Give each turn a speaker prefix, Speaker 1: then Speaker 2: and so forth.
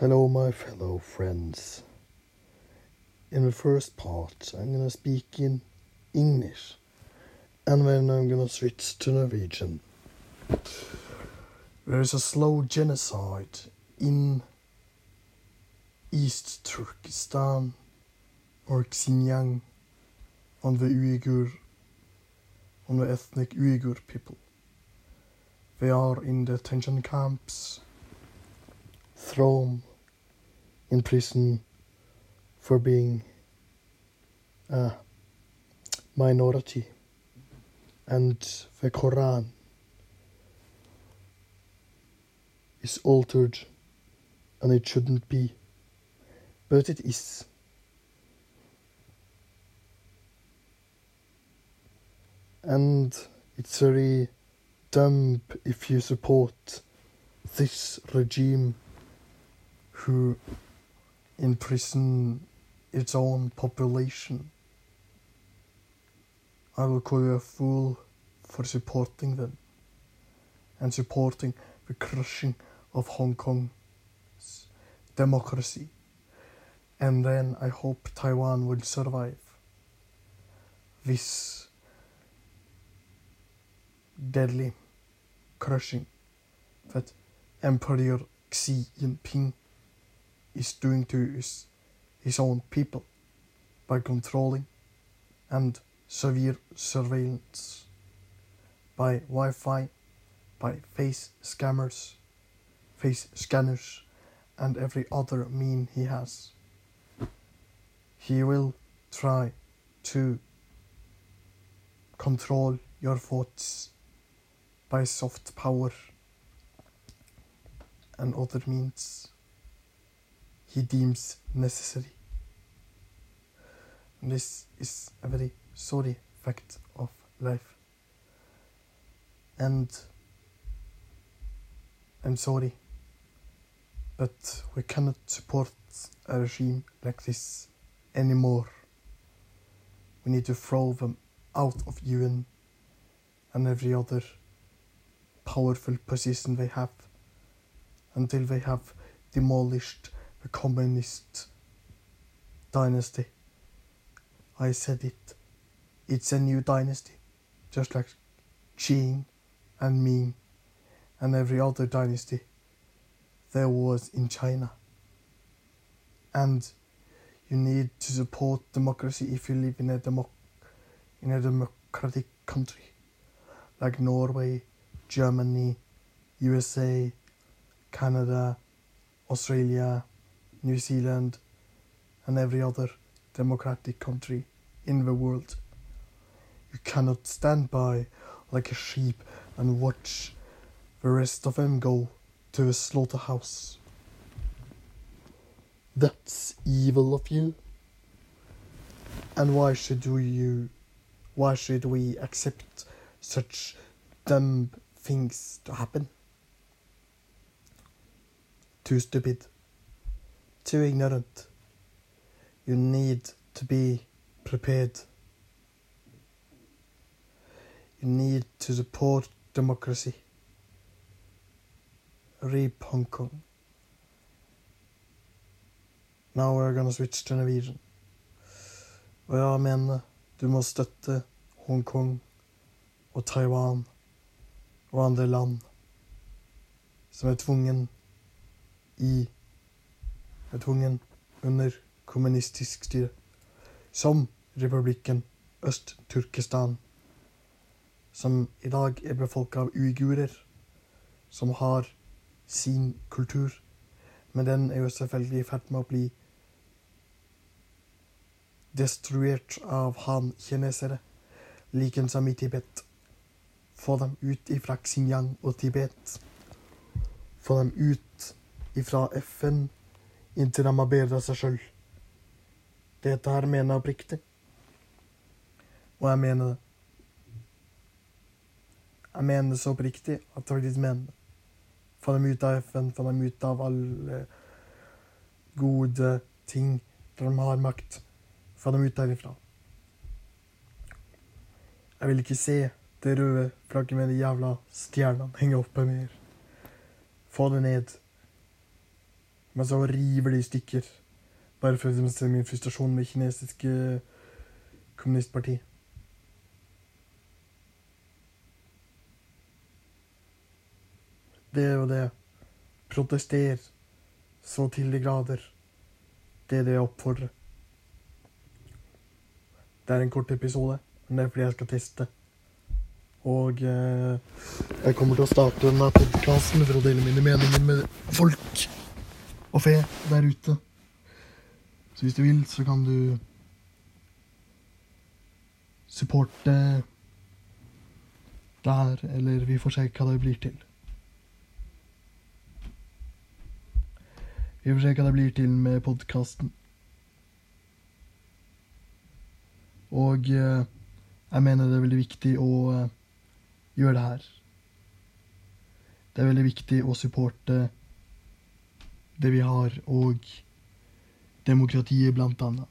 Speaker 1: Hello, my fellow friends. In the first part, I'm gonna speak in English, and then I'm gonna switch to Norwegian. There is a slow genocide in East Turkestan or Xinjiang on the Uyghur, on the ethnic Uyghur people. They are in detention camps, thrown in prison for being a minority, and the Quran is altered and it shouldn't be, but it is. And it's very dumb if you support this regime who imprison its own population. I will call you a fool for supporting them and supporting the crushing of Hong Kong's democracy. And then I hope Taiwan will survive this deadly crushing that Emperor Xi Jinping is doing to his, his own people by controlling and severe surveillance by Wi-Fi, by face scammers, face scanners, and every other mean he has. He will try to control your thoughts by soft power and other means he deems necessary. This is a very sorry fact of life. And I'm sorry, but we cannot support a regime like this anymore. We need to throw them out of UN and every other powerful position they have until they have demolished the communist dynasty. I said it. It's a new dynasty, just like Qing and Ming and every other dynasty there was in China. And you need to support democracy if you live in a democ- in a democratic country like Norway, Germany, USA, Canada, Australia, New Zealand, and every other democratic country in the world. You cannot stand by like a sheep and watch the rest of them go to a slaughterhouse. That's evil of you. And why should you why should we accept such dumb things to happen? Too stupid. Too ignorant. You need to be prepared. You need to support democracy. Rape Hong Kong. Now we're gonna switch to Norwegian. Og jeg mener du må støtte Hongkong og Taiwan og andre land som er tvungen i er tvungen under kommunistisk styre, som republikken Øst-Turkestan, som i dag er befolka av uigurer, som har sin kultur, men den er jo selvfølgelig i ferd med å bli destruert av han-kinesere, likensom i Tibet. Få dem ut ifra Xinjiang og Tibet. Få dem ut ifra FN inntil de har bedra seg sjøl. Dette her mener jeg oppriktig. Og jeg mener det. Jeg mener det så oppriktig at jeg faktisk mener det. Få dem ut av FN, få dem ut av alle gode ting der de har makt. Få dem ut derifra. Jeg vil ikke se det røde flagget med de jævla stjernene henge oppe mer. Få det ned. Men så river de i stykker. Bare for å se min frustrasjon med kinesiske kommunistparti. Det og det. Protester så til de grader. Det er det jeg oppfordrer. Det er en kort episode, men det er fordi jeg skal teste. Og eh, jeg kommer til å starte denne podkasten for å dele mine meninger med folk og fe der ute. Så hvis du vil, så kan du supporte der, eller vi får se hva det blir til. Vi får se hva det blir til med podkasten. Og eh, jeg mener det er veldig viktig å eh, gjøre det her. Det er veldig viktig å supporte det vi har, og demokratiet, blant annet.